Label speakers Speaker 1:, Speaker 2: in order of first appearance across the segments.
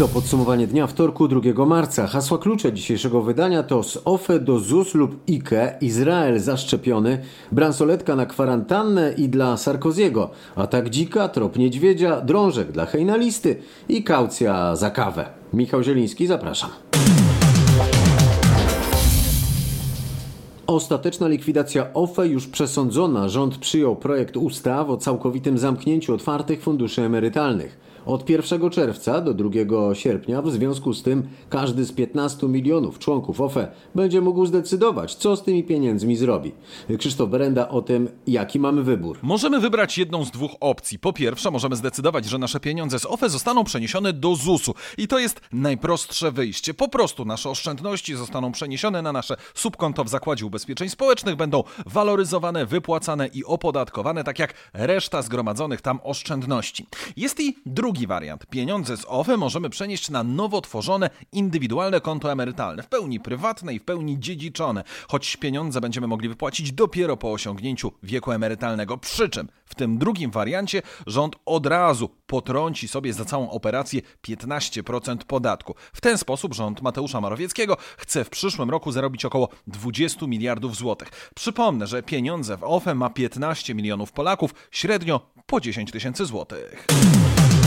Speaker 1: To podsumowanie dnia wtorku 2 marca. Hasła klucze dzisiejszego wydania to z OFE do ZUS lub IKE, Izrael zaszczepiony, bransoletka na kwarantannę i dla Sarkoziego, atak dzika, trop niedźwiedzia, drążek dla hejnalisty i kaucja za kawę. Michał Zieliński, zapraszam. Ostateczna likwidacja OFE już przesądzona. Rząd przyjął projekt ustaw o całkowitym zamknięciu otwartych funduszy emerytalnych. Od 1 czerwca do 2 sierpnia w związku z tym każdy z 15 milionów członków OFE będzie mógł zdecydować, co z tymi pieniędzmi zrobi. Krzysztof Berenda o tym, jaki mamy wybór.
Speaker 2: Możemy wybrać jedną z dwóch opcji. Po pierwsze, możemy zdecydować, że nasze pieniądze z OFE zostaną przeniesione do ZUS-u. I to jest najprostsze wyjście. Po prostu nasze oszczędności zostaną przeniesione na nasze subkonto w Zakładzie Ubezpieczeń Społecznych, będą waloryzowane, wypłacane i opodatkowane, tak jak reszta zgromadzonych tam oszczędności. Jest i drugi Drugi wariant. Pieniądze z OFE możemy przenieść na nowo tworzone indywidualne konto emerytalne, w pełni prywatne i w pełni dziedziczone, choć pieniądze będziemy mogli wypłacić dopiero po osiągnięciu wieku emerytalnego. Przy czym w tym drugim wariancie rząd od razu potrąci sobie za całą operację 15% podatku. W ten sposób rząd Mateusza Morawieckiego chce w przyszłym roku zarobić około 20 miliardów złotych. Przypomnę, że pieniądze w OFE ma 15 milionów Polaków, średnio po 10 tysięcy złotych.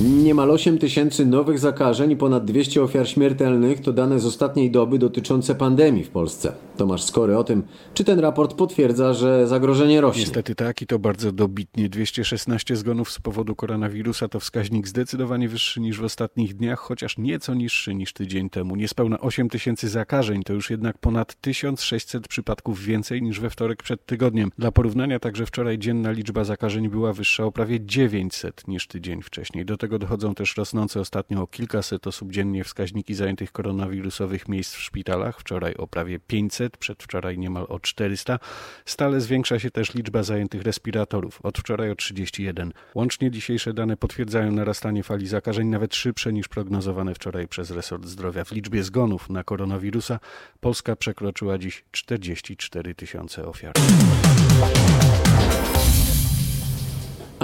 Speaker 1: Niemal 8 tysięcy nowych zakażeń i ponad 200 ofiar śmiertelnych to dane z ostatniej doby dotyczące pandemii w Polsce. Tomasz Skory o tym, czy ten raport potwierdza, że zagrożenie rośnie.
Speaker 3: Niestety tak i to bardzo dobitnie. 216 zgonów z powodu koronawirusa to wskaźnik zdecydowanie wyższy niż w ostatnich dniach, chociaż nieco niższy niż tydzień temu. Niespełna 8 tysięcy zakażeń to już jednak ponad 1600 przypadków więcej niż we wtorek przed tygodniem. Dla porównania także wczoraj dzienna liczba zakażeń była wyższa o prawie 900 niż tydzień wcześniej. Do tego dochodzą też rosnące ostatnio o kilkaset osób dziennie wskaźniki zajętych koronawirusowych miejsc w szpitalach. Wczoraj o prawie 500, przedwczoraj niemal o 400. Stale zwiększa się też liczba zajętych respiratorów. Od wczoraj o 31. Łącznie dzisiejsze dane potwierdzają narastanie fali zakażeń nawet szybsze niż prognozowane wczoraj przez resort zdrowia. W liczbie zgonów na koronawirusa Polska przekroczyła dziś 44 tysiące ofiar.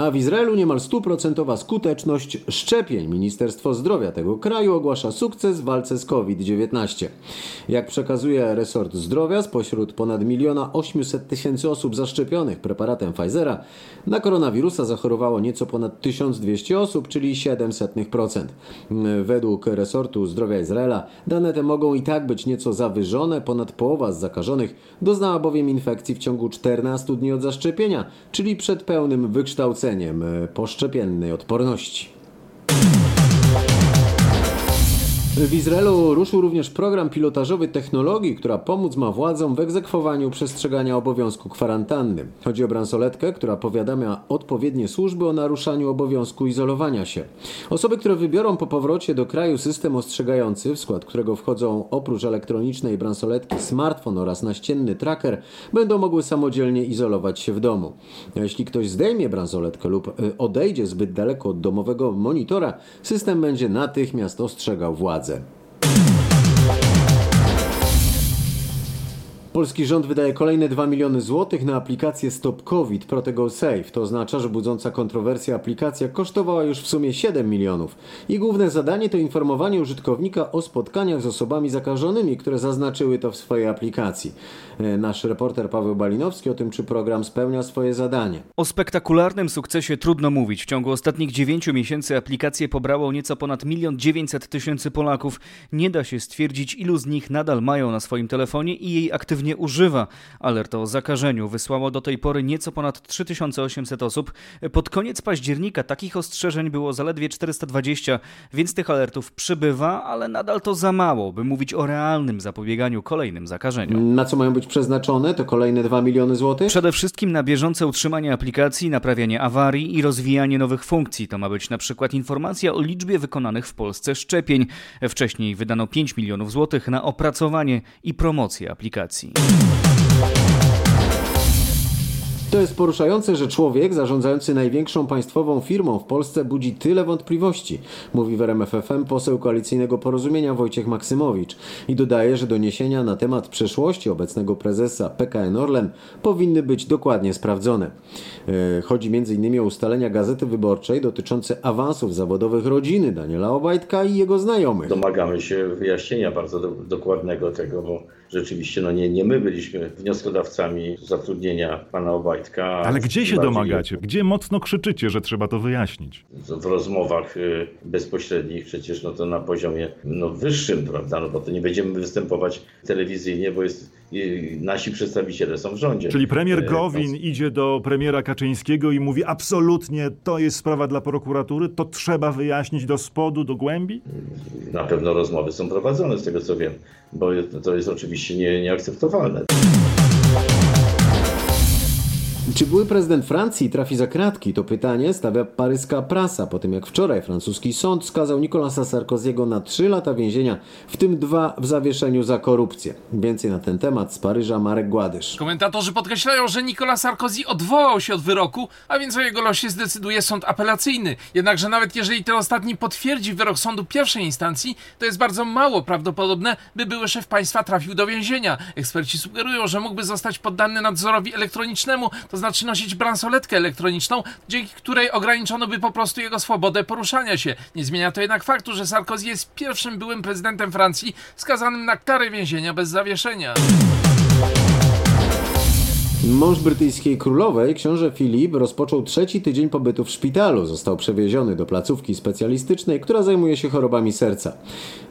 Speaker 1: A w Izraelu niemal stuprocentowa skuteczność szczepień. Ministerstwo Zdrowia tego kraju ogłasza sukces w walce z COVID-19. Jak przekazuje resort zdrowia, spośród ponad miliona 800 tysięcy osób zaszczepionych preparatem Pfizera, na koronawirusa zachorowało nieco ponad 1200 osób, czyli 0,07%. Według resortu zdrowia Izraela dane te mogą i tak być nieco zawyżone. Ponad połowa z zakażonych doznała bowiem infekcji w ciągu 14 dni od zaszczepienia, czyli przed pełnym wykształceniem E, poszczepiennej odporności. W Izraelu ruszył również program pilotażowy technologii, która pomóc ma władzom w egzekwowaniu przestrzegania obowiązku kwarantanny. Chodzi o bransoletkę, która powiadamia odpowiednie służby o naruszaniu obowiązku izolowania się. Osoby, które wybiorą po powrocie do kraju system ostrzegający, w skład którego wchodzą oprócz elektronicznej bransoletki smartfon oraz naścienny tracker, będą mogły samodzielnie izolować się w domu. Jeśli ktoś zdejmie bransoletkę lub y, odejdzie zbyt daleko od domowego monitora, system będzie natychmiast ostrzegał władzę. Polski rząd wydaje kolejne 2 miliony złotych na aplikację Stop COVID Protego Safe. To oznacza, że budząca kontrowersję aplikacja kosztowała już w sumie 7 milionów. I główne zadanie to informowanie użytkownika o spotkaniach z osobami zakażonymi, które zaznaczyły to w swojej aplikacji. E, nasz reporter Paweł Balinowski o tym, czy program spełnia swoje zadanie.
Speaker 4: O spektakularnym sukcesie trudno mówić. W ciągu ostatnich 9 miesięcy aplikację pobrało nieco ponad 1 900 tysięcy Polaków. Nie da się stwierdzić, ilu z nich nadal mają na swoim telefonie i jej aktywnie używa. Alert o zakażeniu wysłało do tej pory nieco ponad 3800 osób. Pod koniec października takich ostrzeżeń było zaledwie 420, więc tych alertów przybywa, ale nadal to za mało, by mówić o realnym zapobieganiu kolejnym zakażeniom.
Speaker 1: Na co mają być przeznaczone te kolejne 2 miliony złotych?
Speaker 4: Przede wszystkim na bieżące utrzymanie aplikacji, naprawianie awarii i rozwijanie nowych funkcji. To ma być na przykład informacja o liczbie wykonanych w Polsce szczepień. Wcześniej wydano 5 milionów złotych na opracowanie i promocję aplikacji.
Speaker 1: To jest poruszające, że człowiek zarządzający największą państwową firmą w Polsce budzi tyle wątpliwości, mówi w RMFFM poseł koalicyjnego porozumienia Wojciech Maksymowicz i dodaje, że doniesienia na temat przeszłości obecnego prezesa PKN Orlen powinny być dokładnie sprawdzone. E, chodzi m.in. o ustalenia Gazety Wyborczej dotyczące awansów zawodowych rodziny Daniela Obajtka i jego znajomych.
Speaker 5: Domagamy się wyjaśnienia bardzo do, dokładnego tego, bo rzeczywiście no nie, nie my byliśmy wnioskodawcami zatrudnienia pana Obajtka.
Speaker 6: Ale gdzie się domagacie? Gdzie mocno krzyczycie, że trzeba to wyjaśnić?
Speaker 5: W rozmowach y, bezpośrednich przecież no to na poziomie no wyższym, prawda? No bo to nie będziemy występować telewizyjnie, bo jest, nasi przedstawiciele są w rządzie.
Speaker 6: Czyli premier
Speaker 5: Y,
Speaker 6: Gowin idzie do premiera Kaczyńskiego i mówi absolutnie to jest sprawa dla prokuratury, to trzeba wyjaśnić do spodu, do głębi?
Speaker 5: Na pewno rozmowy są prowadzone z tego co wiem, bo to jest oczywiście nie, nieakceptowalne.
Speaker 1: Czy były prezydent Francji trafi za kratki? To pytanie stawia paryska prasa po tym jak wczoraj francuski sąd skazał Nicolasa Sarkoziego na 3 lata więzienia, w tym dwa w zawieszeniu za korupcję. Więcej na ten temat z Paryża Marek Gładysz.
Speaker 7: Komentatorzy podkreślają, że Nicolas Sarkozy odwołał się od wyroku, a więc o jego losie zdecyduje sąd apelacyjny. Jednakże nawet jeżeli ten ostatni potwierdzi wyrok sądu pierwszej instancji, to jest bardzo mało prawdopodobne, by były szef państwa trafił do więzienia. Eksperci sugerują, że mógłby zostać poddany nadzorowi elektronicznemu, to znaczy nosić bransoletkę elektroniczną, dzięki której ograniczono by po prostu jego swobodę poruszania się. Nie zmienia to jednak faktu, że Sarkozy jest pierwszym byłym prezydentem Francji skazanym na karę więzienia bez zawieszenia.
Speaker 1: Mąż brytyjskiej królowej, książę Filip, rozpoczął trzeci tydzień pobytu w szpitalu. Został przewieziony do placówki specjalistycznej, która zajmuje się chorobami serca.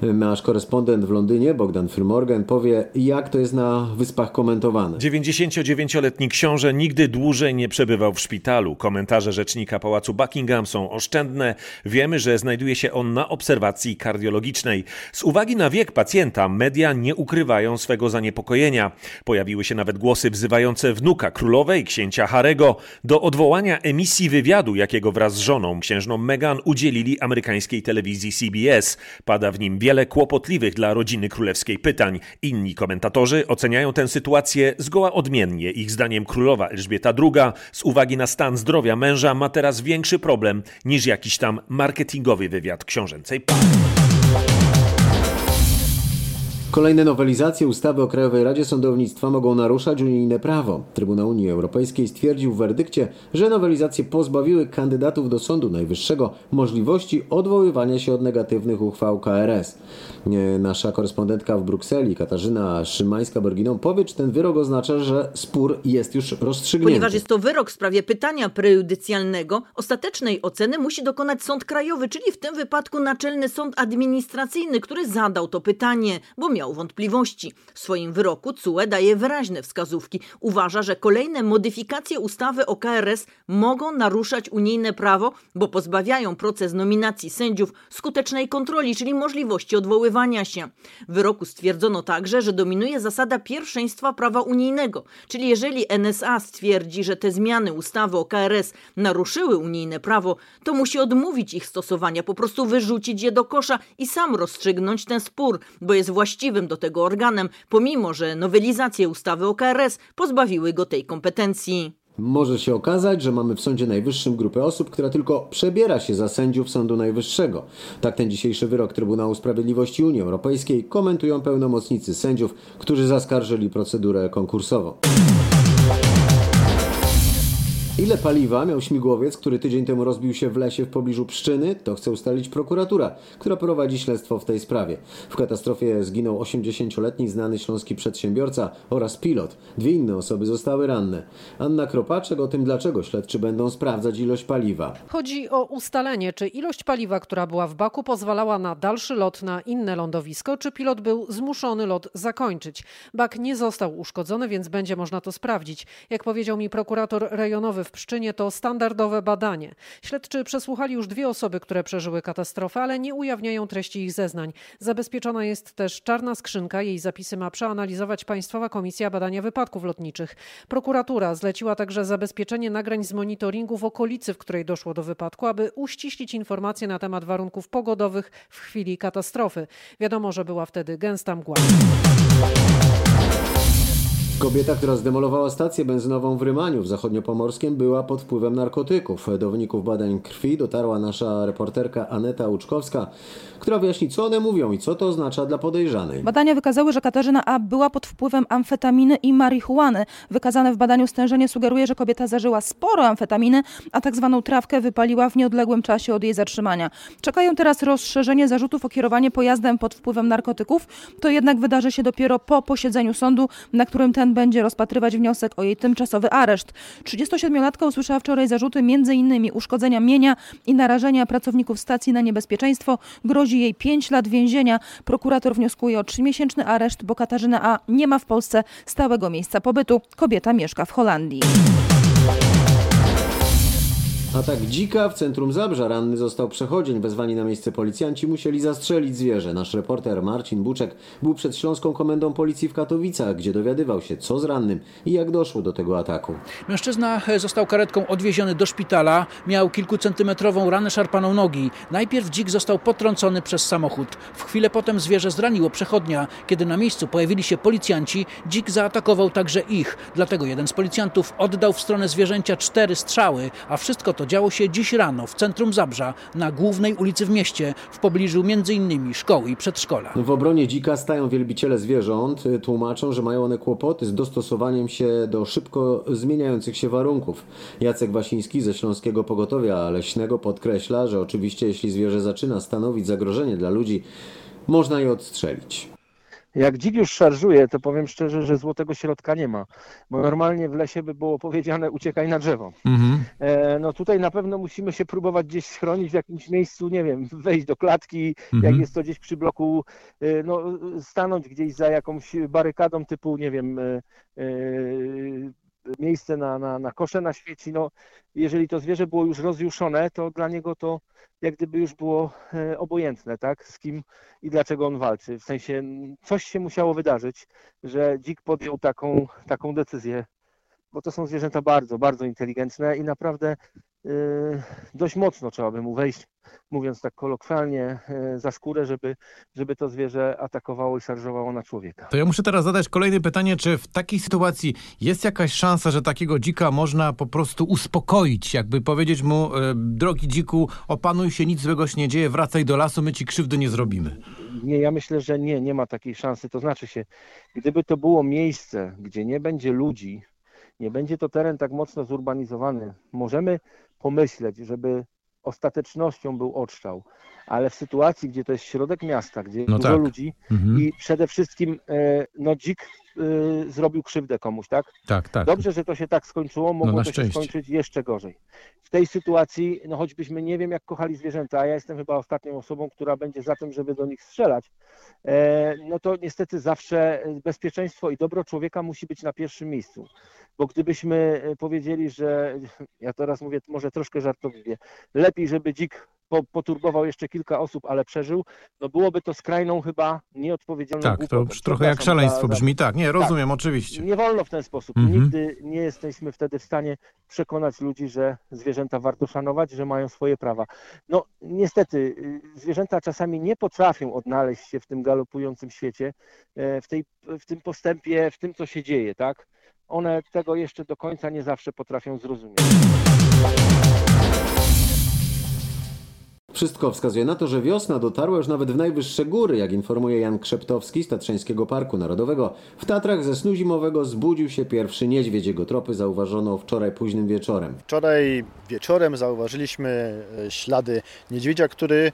Speaker 1: Nasz korespondent w Londynie, Bogdan Filmorgan, powie, jak to jest na wyspach komentowane.
Speaker 8: 99-letni książę nigdy dłużej nie przebywał w szpitalu. Komentarze rzecznika pałacu Buckingham są oszczędne. Wiemy, że znajduje się on na obserwacji kardiologicznej. Z uwagi na wiek pacjenta, media nie ukrywają swego zaniepokojenia. Pojawiły się nawet głosy wzywające wnuka królowej, księcia Harego, do odwołania emisji wywiadu, jakiego wraz z żoną, księżną Meghan, udzielili amerykańskiej telewizji CBS. Pada w nim wiele kłopotliwych dla rodziny królewskiej pytań. Inni komentatorzy oceniają tę sytuację zgoła odmiennie. Ich zdaniem królowa Elżbieta II z uwagi na stan zdrowia męża ma teraz większy problem niż jakiś tam marketingowy wywiad książęcej.
Speaker 1: Kolejne nowelizacje ustawy o Krajowej Radzie Sądownictwa mogą naruszać unijne prawo. Trybunał Unii Europejskiej stwierdził w werdykcie, że nowelizacje pozbawiły kandydatów do Sądu Najwyższego możliwości odwoływania się od negatywnych uchwał KRS. Nasza korespondentka w Brukseli, Katarzyna Szymańska-Berginą, powie, czy ten wyrok oznacza, że spór jest już rozstrzygnięty.
Speaker 9: Ponieważ jest to wyrok w sprawie pytania prejudycjalnego, ostatecznej oceny musi dokonać sąd krajowy, czyli w tym wypadku Naczelny Sąd Administracyjny, który zadał to pytanie, bo miał wątpliwości. W swoim wyroku CUE daje wyraźne wskazówki. Uważa, że kolejne modyfikacje ustawy o KRS mogą naruszać unijne prawo, bo pozbawiają proces nominacji sędziów skutecznej kontroli, czyli możliwości odwoływania się. W wyroku stwierdzono także, że dominuje zasada pierwszeństwa prawa unijnego, czyli jeżeli NSA stwierdzi, że te zmiany ustawy o KRS naruszyły unijne prawo, to musi odmówić ich stosowania, po prostu wyrzucić je do kosza i sam rozstrzygnąć ten spór, bo jest właściwym do tego organem, pomimo że nowelizacje ustawy o KRS pozbawiły go tej kompetencji.
Speaker 1: Może się okazać, że mamy w Sądzie Najwyższym grupę osób, która tylko przebiera się za sędziów Sądu Najwyższego. Tak ten dzisiejszy wyrok Trybunału Sprawiedliwości Unii Europejskiej komentują pełnomocnicy sędziów, którzy zaskarżyli procedurę konkursową. Ile paliwa miał śmigłowiec, który tydzień temu rozbił się w lesie w pobliżu Pszczyny, to chce ustalić prokuratura, która prowadzi śledztwo w tej sprawie. W katastrofie zginął 80-letni znany śląski przedsiębiorca oraz pilot. Dwie inne osoby zostały ranne. Anna Kropaczek o tym, dlaczego śledczy będą sprawdzać ilość paliwa.
Speaker 10: Chodzi o ustalenie, czy ilość paliwa, która była w baku, pozwalała na dalszy lot na inne lądowisko, czy pilot był zmuszony lot zakończyć. Bak nie został uszkodzony, więc będzie można to sprawdzić. Jak powiedział mi prokurator rejonowy w Pszczynie, to standardowe badanie. Śledczy przesłuchali już dwie osoby, które przeżyły katastrofę, ale nie ujawniają treści ich zeznań. Zabezpieczona jest też czarna skrzynka. Jej zapisy ma przeanalizować Państwowa Komisja Badania Wypadków Lotniczych. Prokuratura zleciła także zabezpieczenie nagrań z monitoringu w okolicy, w której doszło do wypadku, aby uściślić informacje na temat warunków pogodowych w chwili katastrofy. Wiadomo, że była wtedy gęsta mgła.
Speaker 1: Kobieta, która zdemolowała stację benzynową w Rymaniu w zachodniopomorskiem była pod wpływem narkotyków. Do wyników badań krwi dotarła nasza reporterka Aneta Łuczkowska, która wyjaśni co one mówią i co to oznacza dla podejrzanej.
Speaker 11: Badania wykazały, że Katarzyna A. była pod wpływem amfetaminy i marihuany. Wykazane w badaniu stężenie sugeruje, że kobieta zażyła sporo amfetaminy, a tak zwaną trawkę wypaliła w nieodległym czasie od jej zatrzymania. Czekają teraz rozszerzenie zarzutów o kierowanie pojazdem pod wpływem narkotyków. To jednak wydarzy się dopiero po posiedzeniu sądu, na którym ten będzie rozpatrywać wniosek o jej tymczasowy areszt. 37-latka usłyszała wczoraj zarzuty m.in. uszkodzenia mienia i narażenia pracowników stacji na niebezpieczeństwo. Grozi jej 5 lat więzienia. Prokurator wnioskuje o 3-miesięczny areszt, bo Katarzyna A. nie ma w Polsce stałego miejsca pobytu. Kobieta mieszka w Holandii.
Speaker 1: Atak dzika w centrum Zabrza. Ranny został przechodzień. Wezwani na miejsce policjanci musieli zastrzelić zwierzę. Nasz reporter Marcin Buczek był przed Śląską Komendą Policji w Katowicach, gdzie dowiadywał się, co z rannym i jak doszło do tego ataku.
Speaker 12: Mężczyzna został karetką odwieziony do szpitala. Miał kilkucentymetrową ranę szarpaną nogi. Najpierw dzik został potrącony przez samochód. W chwilę potem zwierzę zraniło przechodnia. Kiedy na miejscu pojawili się policjanci, dzik zaatakował także ich. Dlatego jeden z policjantów oddał w stronę zwierzęcia cztery strzały, a wszystko to działo się dziś rano w centrum Zabrza, na głównej ulicy w mieście, w pobliżu m.in. szkoły i przedszkola.
Speaker 1: W obronie dzika stają wielbiciele zwierząt. Tłumaczą, że mają one kłopoty z dostosowaniem się do szybko zmieniających się warunków. Jacek Wasiński ze Śląskiego Pogotowia Leśnego podkreśla, że oczywiście jeśli zwierzę zaczyna stanowić zagrożenie dla ludzi, można je odstrzelić.
Speaker 13: Jak dzik już szarżuje, to powiem szczerze, że złotego środka nie ma, bo normalnie w lesie by było powiedziane uciekaj na drzewo.
Speaker 12: Mhm.
Speaker 13: E, no tutaj na pewno musimy się próbować gdzieś schronić w jakimś miejscu, nie wiem, wejść do klatki,
Speaker 12: Mhm.
Speaker 13: jak jest to gdzieś przy bloku, e, no stanąć gdzieś za jakąś barykadą typu, nie wiem, e, e, miejsce na, na, na kosze na świeci, no jeżeli to zwierzę było już rozjuszone, to dla niego to jak gdyby już było e, obojętne, tak, z kim i dlaczego on walczy. W sensie coś się musiało wydarzyć, że dzik podjął taką, taką decyzję, bo to są zwierzęta bardzo, bardzo inteligentne i naprawdę e, dość mocno trzeba by mu wejść, mówiąc tak kolokwialnie, e, za skórę, żeby, żeby to zwierzę atakowało i szarżowało na człowieka.
Speaker 14: To ja muszę teraz zadać kolejne pytanie, czy w takiej sytuacji jest jakaś szansa, że takiego dzika można po prostu uspokoić, jakby powiedzieć mu, e, drogi dziku, opanuj się, nic złego się nie dzieje, wracaj do lasu, my ci krzywdy nie zrobimy.
Speaker 13: Nie, ja myślę, że nie, nie ma takiej szansy. To znaczy się, gdyby to było miejsce, gdzie nie będzie ludzi, nie będzie to teren tak mocno zurbanizowany, możemy pomyśleć, żeby ostatecznością był odstrzał, ale w sytuacji, gdzie to jest środek miasta, gdzie
Speaker 14: No
Speaker 13: dużo
Speaker 14: tak.
Speaker 13: ludzi
Speaker 14: Mhm.
Speaker 13: i przede wszystkim e, no dzik e, zrobił krzywdę komuś, tak?
Speaker 14: Tak, tak.
Speaker 13: Dobrze, że to się tak skończyło, mogło
Speaker 14: na
Speaker 13: to się
Speaker 14: szczęście.
Speaker 13: skończyć jeszcze gorzej. W tej sytuacji, no choćbyśmy nie wiem jak kochali zwierzęta, a ja jestem chyba ostatnią osobą, która będzie za tym, żeby do nich strzelać, e, no to niestety zawsze bezpieczeństwo i dobro człowieka musi być na pierwszym miejscu. Bo gdybyśmy e, powiedzieli, że ja teraz mówię może troszkę żartobliwie, lepiej, żeby dzik po, poturbował jeszcze kilka osób, ale przeżył, no byłoby to skrajną chyba nieodpowiedzialną
Speaker 14: Tak, to już trochę jak szaleństwo
Speaker 13: za- za-
Speaker 14: brzmi. Tak, nie, rozumiem,
Speaker 13: Tak.
Speaker 14: oczywiście.
Speaker 13: Nie wolno w ten sposób.
Speaker 14: Mhm.
Speaker 13: Nigdy nie jesteśmy wtedy w stanie przekonać ludzi, że zwierzęta warto szanować, że mają swoje prawa. No niestety, y, zwierzęta czasami nie potrafią odnaleźć się w tym galopującym świecie, e, w, tej, w tym postępie, w tym, co się dzieje, tak? One tego jeszcze do końca nie zawsze potrafią zrozumieć.
Speaker 1: Wszystko wskazuje na to, że wiosna dotarła już nawet w najwyższe góry, jak informuje Jan Krzeptowski z Tatrzańskiego Parku Narodowego. W Tatrach ze snu zimowego zbudził się pierwszy niedźwiedź. Jego tropy zauważono wczoraj późnym wieczorem.
Speaker 15: Wczoraj wieczorem zauważyliśmy e, ślady niedźwiedzia, który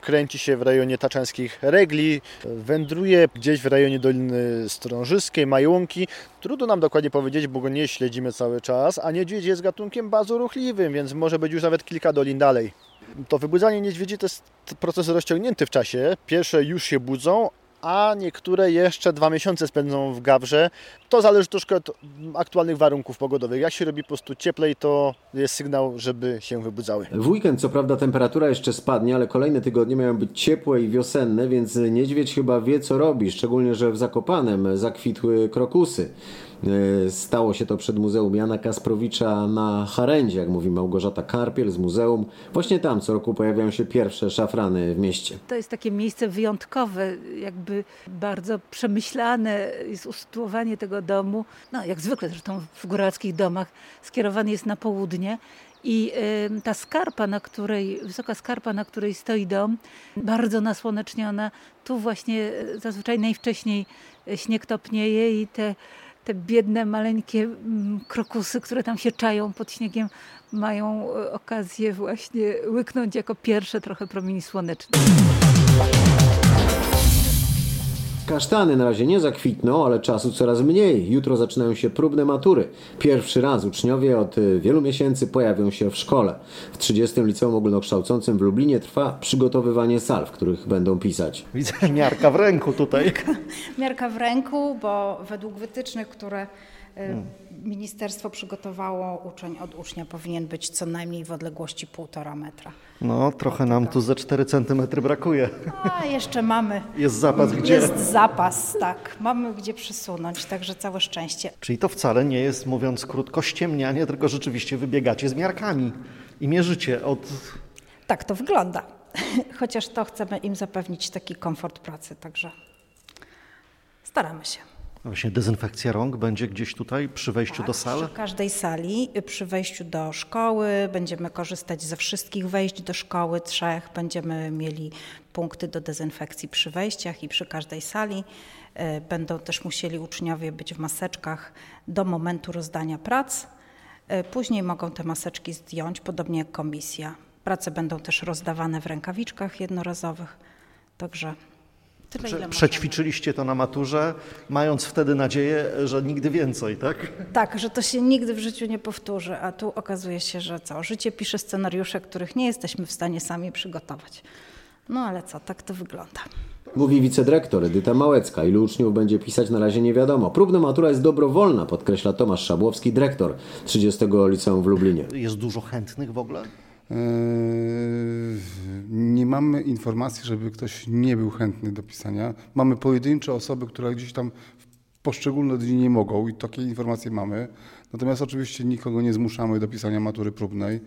Speaker 15: kręci się w rejonie taczanskich regli, wędruje gdzieś w rejonie Doliny Strążyskiej, Majłunki. Trudno nam dokładnie powiedzieć, bo go nie śledzimy cały czas, a niedźwiedź jest gatunkiem bardzo ruchliwym, więc może być już nawet kilka dolin dalej. To wybudzanie niedźwiedzi to jest proces rozciągnięty w czasie. Pierwsze już się budzą, a niektóre jeszcze dwa miesiące spędzą w gawrze. To zależy troszkę od aktualnych warunków pogodowych. Jak się robi po prostu cieplej, to jest sygnał, żeby się wybudzały.
Speaker 1: W weekend co prawda temperatura jeszcze spadnie, ale kolejne tygodnie mają być ciepłe i wiosenne, więc niedźwiedź chyba wie co robi, szczególnie, że w Zakopanem zakwitły krokusy. Stało się to przed Muzeum Jana Kasprowicza na Harendzie, jak mówi Małgorzata Karpiel z muzeum. Właśnie tam co roku pojawiają się pierwsze szafrany w mieście.
Speaker 16: To jest takie miejsce wyjątkowe, jakby bardzo przemyślane jest usytuowanie tego domu. No, jak zwykle zresztą w góralskich domach skierowany jest na południe. I ta skarpa, na której, wysoka skarpa, na której stoi dom, bardzo nasłoneczniona, tu właśnie zazwyczaj najwcześniej śnieg topnieje i te te biedne, maleńkie krokusy, które tam się czają pod śniegiem, mają okazję właśnie łyknąć jako pierwsze trochę promieni słonecznych.
Speaker 1: Kasztany na razie nie zakwitną, ale czasu coraz mniej. Jutro zaczynają się próbne matury. Pierwszy raz uczniowie od wielu miesięcy pojawią się w szkole. W 30. Liceum Ogólnokształcącym w Lublinie trwa przygotowywanie sal, w których będą pisać.
Speaker 17: Widzę miarka w ręku tutaj.
Speaker 18: Miarka w ręku, bo według wytycznych, które. Ministerstwo przygotowało, uczeń od ucznia powinien być co najmniej w odległości 1,5 metra.
Speaker 17: No, trochę nam tu ze 4 cm brakuje.
Speaker 18: A jeszcze mamy.
Speaker 17: Jest zapas gdzie?
Speaker 18: Jest zapas, tak. Mamy gdzie przesunąć, także całe szczęście.
Speaker 17: Czyli to wcale nie jest, mówiąc krótko, ściemnianie, tylko rzeczywiście wybiegacie z miarkami i mierzycie od.
Speaker 18: Tak to wygląda. Chociaż to chcemy im zapewnić taki komfort pracy, także staramy się.
Speaker 17: Właśnie dezynfekcja rąk będzie gdzieś tutaj przy wejściu
Speaker 18: tak,
Speaker 17: do sali?
Speaker 18: Przy każdej sali, przy wejściu do szkoły będziemy korzystać ze wszystkich wejść do szkoły, trzech. Będziemy mieli punkty do dezynfekcji przy wejściach i przy każdej sali. Będą też musieli uczniowie być w maseczkach do momentu rozdania prac. Później mogą te maseczki zdjąć, podobnie jak komisja. Prace będą też rozdawane w rękawiczkach jednorazowych. Także Tyle,
Speaker 17: Prze przećwiczyliście to na maturze, mając wtedy nadzieję, że nigdy więcej, tak?
Speaker 18: Tak, że to się nigdy w życiu nie powtórzy, a tu okazuje się, że co? Życie pisze scenariusze, których nie jesteśmy w stanie sami przygotować. No ale co, tak to wygląda.
Speaker 1: Mówi wicedyrektor Edyta Małecka. Ilu uczniów będzie pisać na razie nie wiadomo. Próbna matura jest dobrowolna, podkreśla Tomasz Szabłowski, dyrektor 30 Liceum w Lublinie.
Speaker 17: Jest dużo chętnych w ogóle?
Speaker 19: Nie mamy informacji, żeby ktoś nie był chętny do pisania. Mamy pojedyncze osoby, które gdzieś tam w poszczególne dni nie mogą i takie informacje mamy. Natomiast oczywiście nikogo nie zmuszamy do pisania matury próbnej.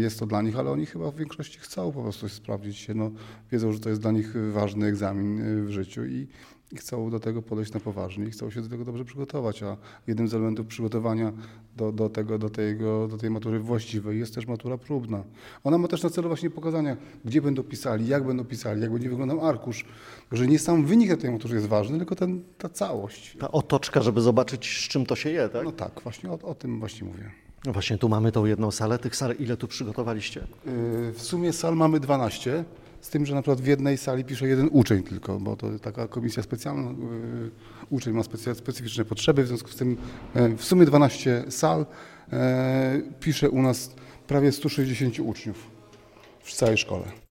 Speaker 19: Jest to dla nich, ale oni chyba w większości chcą po prostu sprawdzić się. No, wiedzą, że to jest dla nich ważny egzamin w życiu i, i chcą do tego podejść na poważnie i chcą się do tego dobrze przygotować. A jednym z elementów przygotowania do, do, tego, do, tego, do tej matury właściwej jest też matura próbna. Ona ma też na celu właśnie pokazania, gdzie będą pisali, jak będą pisali, jak będzie wyglądał arkusz. Że nie sam wynik na tej maturze jest ważny, tylko ten, ta całość.
Speaker 17: Ta otoczka, żeby zobaczyć, z czym to się je, tak?
Speaker 19: No tak, właśnie o, o tym właśnie mówię.
Speaker 17: No właśnie, tu mamy tą jedną salę. Tych sal ile tu przygotowaliście?
Speaker 19: Yy, w sumie sal mamy 12. Z tym, że na przykład w jednej sali pisze jeden uczeń tylko, bo to taka komisja specjalna. Yy, uczeń ma specy, specyficzne potrzeby, w związku z tym yy, w sumie 12 sal yy, pisze u nas prawie 160 uczniów w całej szkole.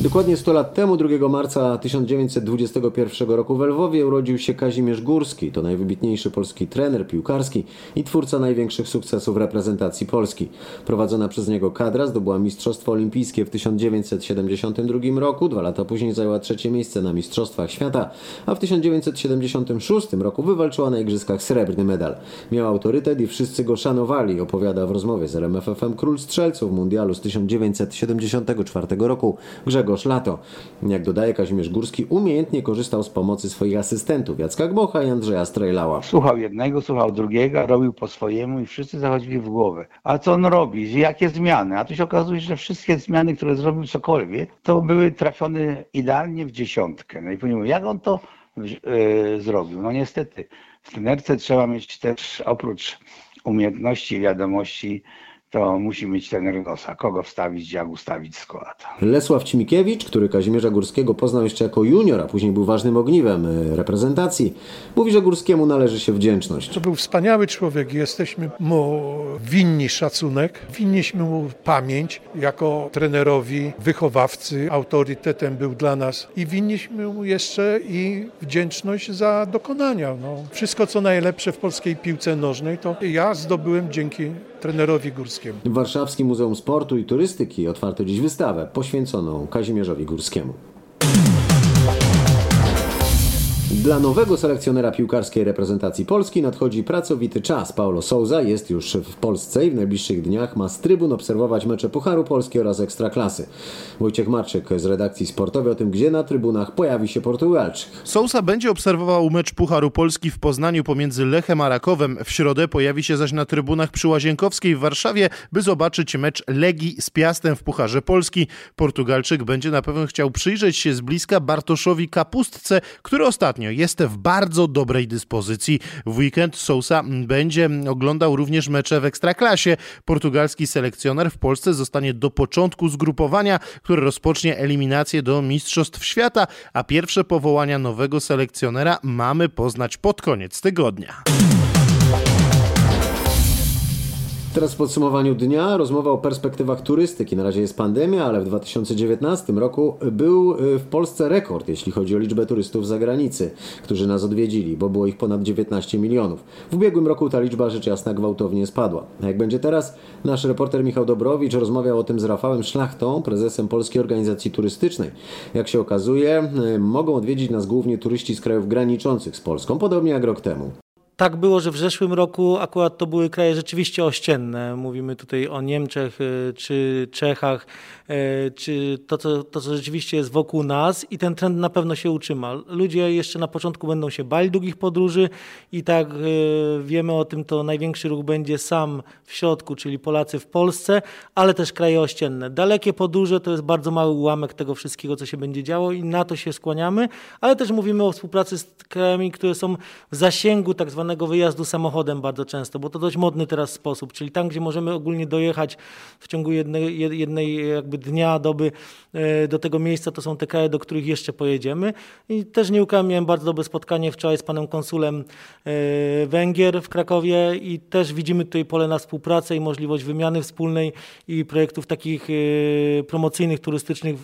Speaker 1: Dokładnie 100 lat temu, 2 marca 1921 roku w Lwowie urodził się Kazimierz Górski. To najwybitniejszy polski trener piłkarski i twórca największych sukcesów reprezentacji Polski. Prowadzona przez niego kadra zdobyła Mistrzostwo Olimpijskie w 1972 roku. Dwa lata później zajęła trzecie miejsce na Mistrzostwach Świata, a w 1976 roku wywalczyła na Igrzyskach srebrny medal. Miał autorytet i wszyscy go szanowali, opowiada w rozmowie z RMFFM król strzelców mundialu z 1974 roku Grzegorz Lato. Jak dodaje Kazimierz Górski, umiejętnie korzystał z pomocy swoich asystentów Jacka Gmocha i Andrzeja Strejlała.
Speaker 20: Słuchał jednego, słuchał drugiego, robił po swojemu i wszyscy zachodzili w głowę. A co on robi? Jakie zmiany? A tu się okazuje, że wszystkie zmiany, które zrobił cokolwiek, to były trafione idealnie w dziesiątkę. No i powiem, jak on to yy, zrobił? No niestety, w trenerce trzeba mieć też oprócz umiejętności wiadomości to musi mieć ten nosa, kogo wstawić, jak ustawić skład.
Speaker 1: Lesław Cimikiewicz, który Kazimierza Górskiego poznał jeszcze jako junior, a później był ważnym ogniwem e, reprezentacji, mówi, że Górskiemu należy się wdzięczność.
Speaker 21: To był wspaniały człowiek i jesteśmy mu winni szacunek, winniśmy mu pamięć jako trenerowi, wychowawcy, autorytetem był dla nas i winniśmy mu jeszcze i wdzięczność za dokonania. No, wszystko co najlepsze w polskiej piłce nożnej to ja zdobyłem dzięki trenerowi Górskiemu.
Speaker 1: W Warszawskim Muzeum Sportu i Turystyki otwarto dziś wystawę poświęconą Kazimierzowi Górskiemu. Dla nowego selekcjonera piłkarskiej reprezentacji Polski nadchodzi pracowity czas. Paulo Souza jest już w Polsce i w najbliższych dniach ma z trybun obserwować mecze Pucharu Polski oraz Ekstraklasy. Wojciech Marczyk z redakcji sportowej o tym, gdzie na trybunach pojawi się Portugalczyk.
Speaker 22: Sousa będzie obserwował mecz Pucharu Polski w Poznaniu pomiędzy Lechem a Rakowem. W środę pojawi się zaś na trybunach przy Łazienkowskiej w Warszawie, by zobaczyć mecz Legii z Piastem w Pucharze Polski. Portugalczyk będzie na pewno chciał przyjrzeć się z bliska Bartoszowi Kapustce, który ostatnio jest w bardzo dobrej dyspozycji. W weekend Sousa będzie oglądał również mecze w Ekstraklasie. Portugalski selekcjoner w Polsce zostanie do początku zgrupowania, które rozpocznie eliminację do Mistrzostw Świata, a pierwsze powołania nowego selekcjonera mamy poznać pod koniec tygodnia.
Speaker 1: Teraz w podsumowaniu dnia rozmowa o perspektywach turystyki. Na razie jest pandemia, ale w 2019 roku był y, w Polsce rekord, jeśli chodzi o liczbę turystów z zagranicy, którzy nas odwiedzili, bo było ich ponad 19 milionów. W ubiegłym roku ta liczba rzecz jasna gwałtownie spadła. A jak będzie teraz? Nasz reporter Michał Dobrowicz rozmawiał o tym z Rafałem Szlachtą, prezesem Polskiej Organizacji Turystycznej. Jak się okazuje, y, mogą odwiedzić nas głównie turyści z krajów graniczących z Polską, podobnie jak rok temu
Speaker 23: tak było, że w zeszłym roku akurat to były kraje rzeczywiście ościenne. Mówimy tutaj o Niemczech y, czy Czechach, y, czy to co, to, co rzeczywiście jest wokół nas i ten trend na pewno się utrzyma. Ludzie jeszcze na początku będą się bali długich podróży i tak y, wiemy o tym, to największy ruch będzie sam w środku, czyli Polacy w Polsce, ale też kraje ościenne. Dalekie podróże to jest bardzo mały ułamek tego wszystkiego, co się będzie działo i na to się skłaniamy, ale też mówimy o współpracy z krajami, które są w zasięgu tak zwanego wyjazdu samochodem bardzo często, bo to dość modny teraz sposób, czyli tam, gdzie możemy ogólnie dojechać w ciągu jednej, jednej jakby dnia, doby e, do tego miejsca, to są te kraje, do których jeszcze pojedziemy. I też nie ukrywam, miałem bardzo dobre spotkanie wczoraj z panem konsulem e, Węgier w Krakowie i też widzimy tutaj pole na współpracę i możliwość wymiany wspólnej i projektów takich e, promocyjnych, turystycznych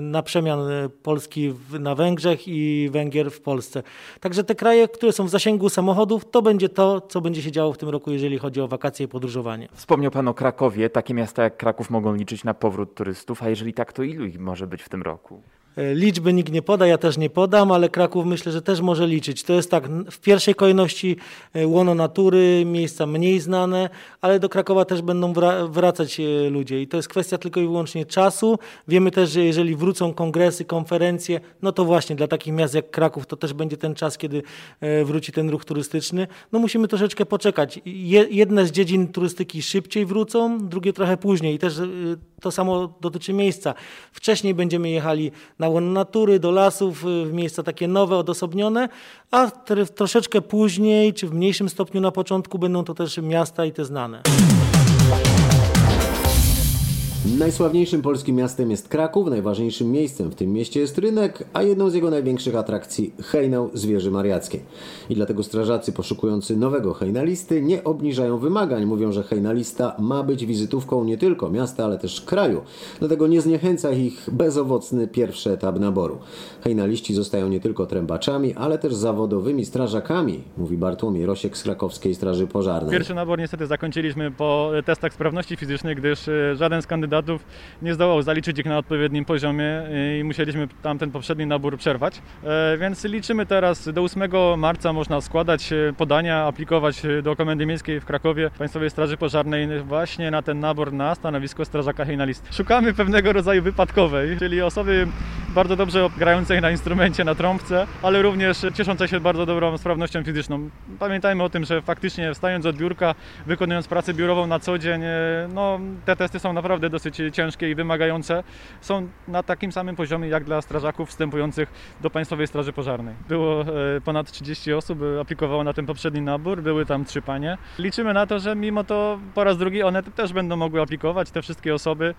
Speaker 23: na przemian Polski na Węgrzech i Węgier w Polsce. Także te kraje, które są w zasięgu samochodów, to będzie to, co będzie się działo w tym roku, jeżeli chodzi o wakacje i podróżowanie.
Speaker 24: Wspomniał Pan o Krakowie. Takie miasta jak Kraków mogą liczyć na powrót turystów, a jeżeli tak, to ilu ich może być w tym roku?
Speaker 23: E, liczby nikt nie poda, ja też nie podam, ale Kraków myślę, że też może liczyć. To jest tak, w pierwszej kolejności e, łono natury, miejsca mniej znane, ale do Krakowa też będą wracać e, ludzie i to jest kwestia tylko i wyłącznie czasu. Wiemy też, że jeżeli wrócą kongresy, konferencje, no to właśnie dla takich miast jak Kraków to też będzie ten czas, kiedy wróci ten ruch turystyczny. No musimy troszeczkę poczekać. Jedne z dziedzin turystyki szybciej wrócą, drugie trochę później i też to samo dotyczy miejsca. Wcześniej będziemy jechali na łon natury, do lasów, y, w miejsca takie nowe, odosobnione, a troszeczkę później, czy w mniejszym stopniu na początku będą to też miasta i te znane.
Speaker 1: Najsławniejszym polskim miastem jest Kraków, najważniejszym miejscem w tym mieście jest rynek, a jedną z jego największych atrakcji hejnał zwierzy mariackiej. I dlatego strażacy poszukujący nowego hejnalisty nie obniżają wymagań. Mówią, że hejnalista ma być wizytówką nie tylko miasta, ale też kraju. Dlatego nie zniechęca ich bezowocny pierwszy etap naboru. Hejnaliści zostają nie tylko trębaczami, ale też zawodowymi strażakami, mówi Bartłomiej Rosiek z krakowskiej Straży Pożarnej.
Speaker 25: Pierwszy nabór niestety zakończyliśmy po testach sprawności fizycznej, gdyż e, żaden z kandydatów
Speaker 26: kandydatów nie zdołał zaliczyć ich na odpowiednim poziomie i musieliśmy tamten poprzedni nabór przerwać. E, Więc liczymy teraz do 8 marca można składać e, podania, aplikować e, do Komendy Miejskiej w Krakowie Państwowej Straży Pożarnej właśnie na ten nabór na stanowisko strażaka hejnalist. Szukamy pewnego rodzaju wypadkowej, czyli osoby bardzo dobrze grającej na instrumencie, na trąbce, ale również cieszącej się bardzo dobrą sprawnością fizyczną. Pamiętajmy o tym, że faktycznie wstając od biurka, wykonując pracę biurową na co dzień, no, te testy są naprawdę dosyć ciężkie i wymagające. Są na takim samym poziomie jak dla strażaków wstępujących do Państwowej Straży Pożarnej. Było e, ponad 30 osób, e, aplikowało na ten poprzedni nabór, były tam trzy panie. Liczymy na to, że mimo to po raz drugi one też będą mogły aplikować, te wszystkie osoby,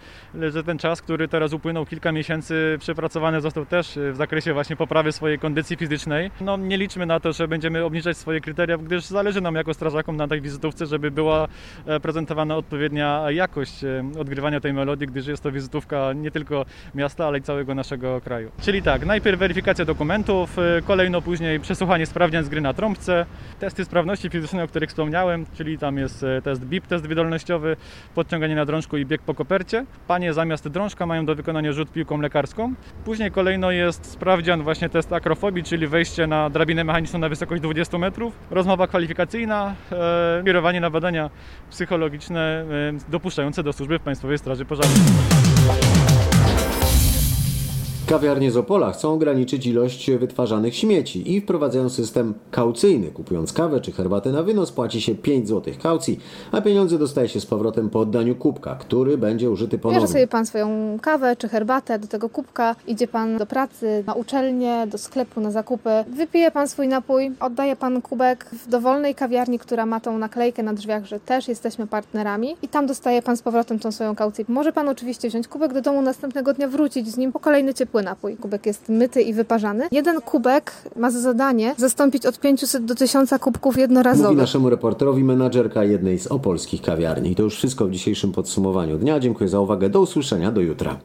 Speaker 26: że ten czas, który teraz upłynął, kilka miesięcy przepracowany został też w zakresie właśnie poprawy swojej kondycji fizycznej. No nie liczmy na to, że będziemy obniżać swoje kryteria, gdyż zależy nam jako strażakom na tej wizytówce, żeby była e, prezentowana odpowiednia jakość e, odgrywania tej melodii, gdyż jest to wizytówka nie tylko miasta, ale i całego naszego kraju. Czyli tak, najpierw weryfikacja dokumentów, e, kolejno później przesłuchanie sprawdzian z gry na trąbce, testy sprawności fizycznej, o których wspomniałem, czyli tam jest e, test BIP, test wydolnościowy, podciąganie na drążku i bieg po kopercie. Panie zamiast drążka mają do wykonania rzut piłką lekarską. Później kolejno jest sprawdzian, właśnie test akrofobii, czyli wejście na drabinę mechaniczną na wysokość 20 metrów, rozmowa kwalifikacyjna, e, kierowanie na badania psychologiczne e, dopuszczające do służby w Państwowej Straży Pożarnej.
Speaker 1: Kawiarnie z Opola chcą ograniczyć ilość wytwarzanych śmieci i wprowadzają system kaucyjny. Kupując kawę czy herbatę na wynos płaci się 5 zł kaucji, a pieniądze dostaje się z powrotem po oddaniu kubka, który będzie użyty
Speaker 27: Bierze
Speaker 1: ponownie.
Speaker 27: sobie pan swoją kawę czy herbatę do tego kubka, idzie pan do pracy, na uczelnię, do sklepu, na zakupy, wypije pan swój napój, oddaje pan kubek w dowolnej kawiarni, która ma tą naklejkę na drzwiach, że też jesteśmy partnerami i tam dostaje pan z powrotem tą swoją kaucję. Może pan oczywiście wziąć kubek do domu, następnego dnia wrócić z nim po kolejny ciepły napój. Kubek jest myty i wyparzany. Jeden kubek ma za zadanie zastąpić od 500 do 1000 kubków jednorazowych.
Speaker 1: naszemu reporterowi menadżerka jednej z opolskich kawiarni. To już wszystko w dzisiejszym podsumowaniu dnia. Dziękuję za uwagę. Do usłyszenia. Do jutra.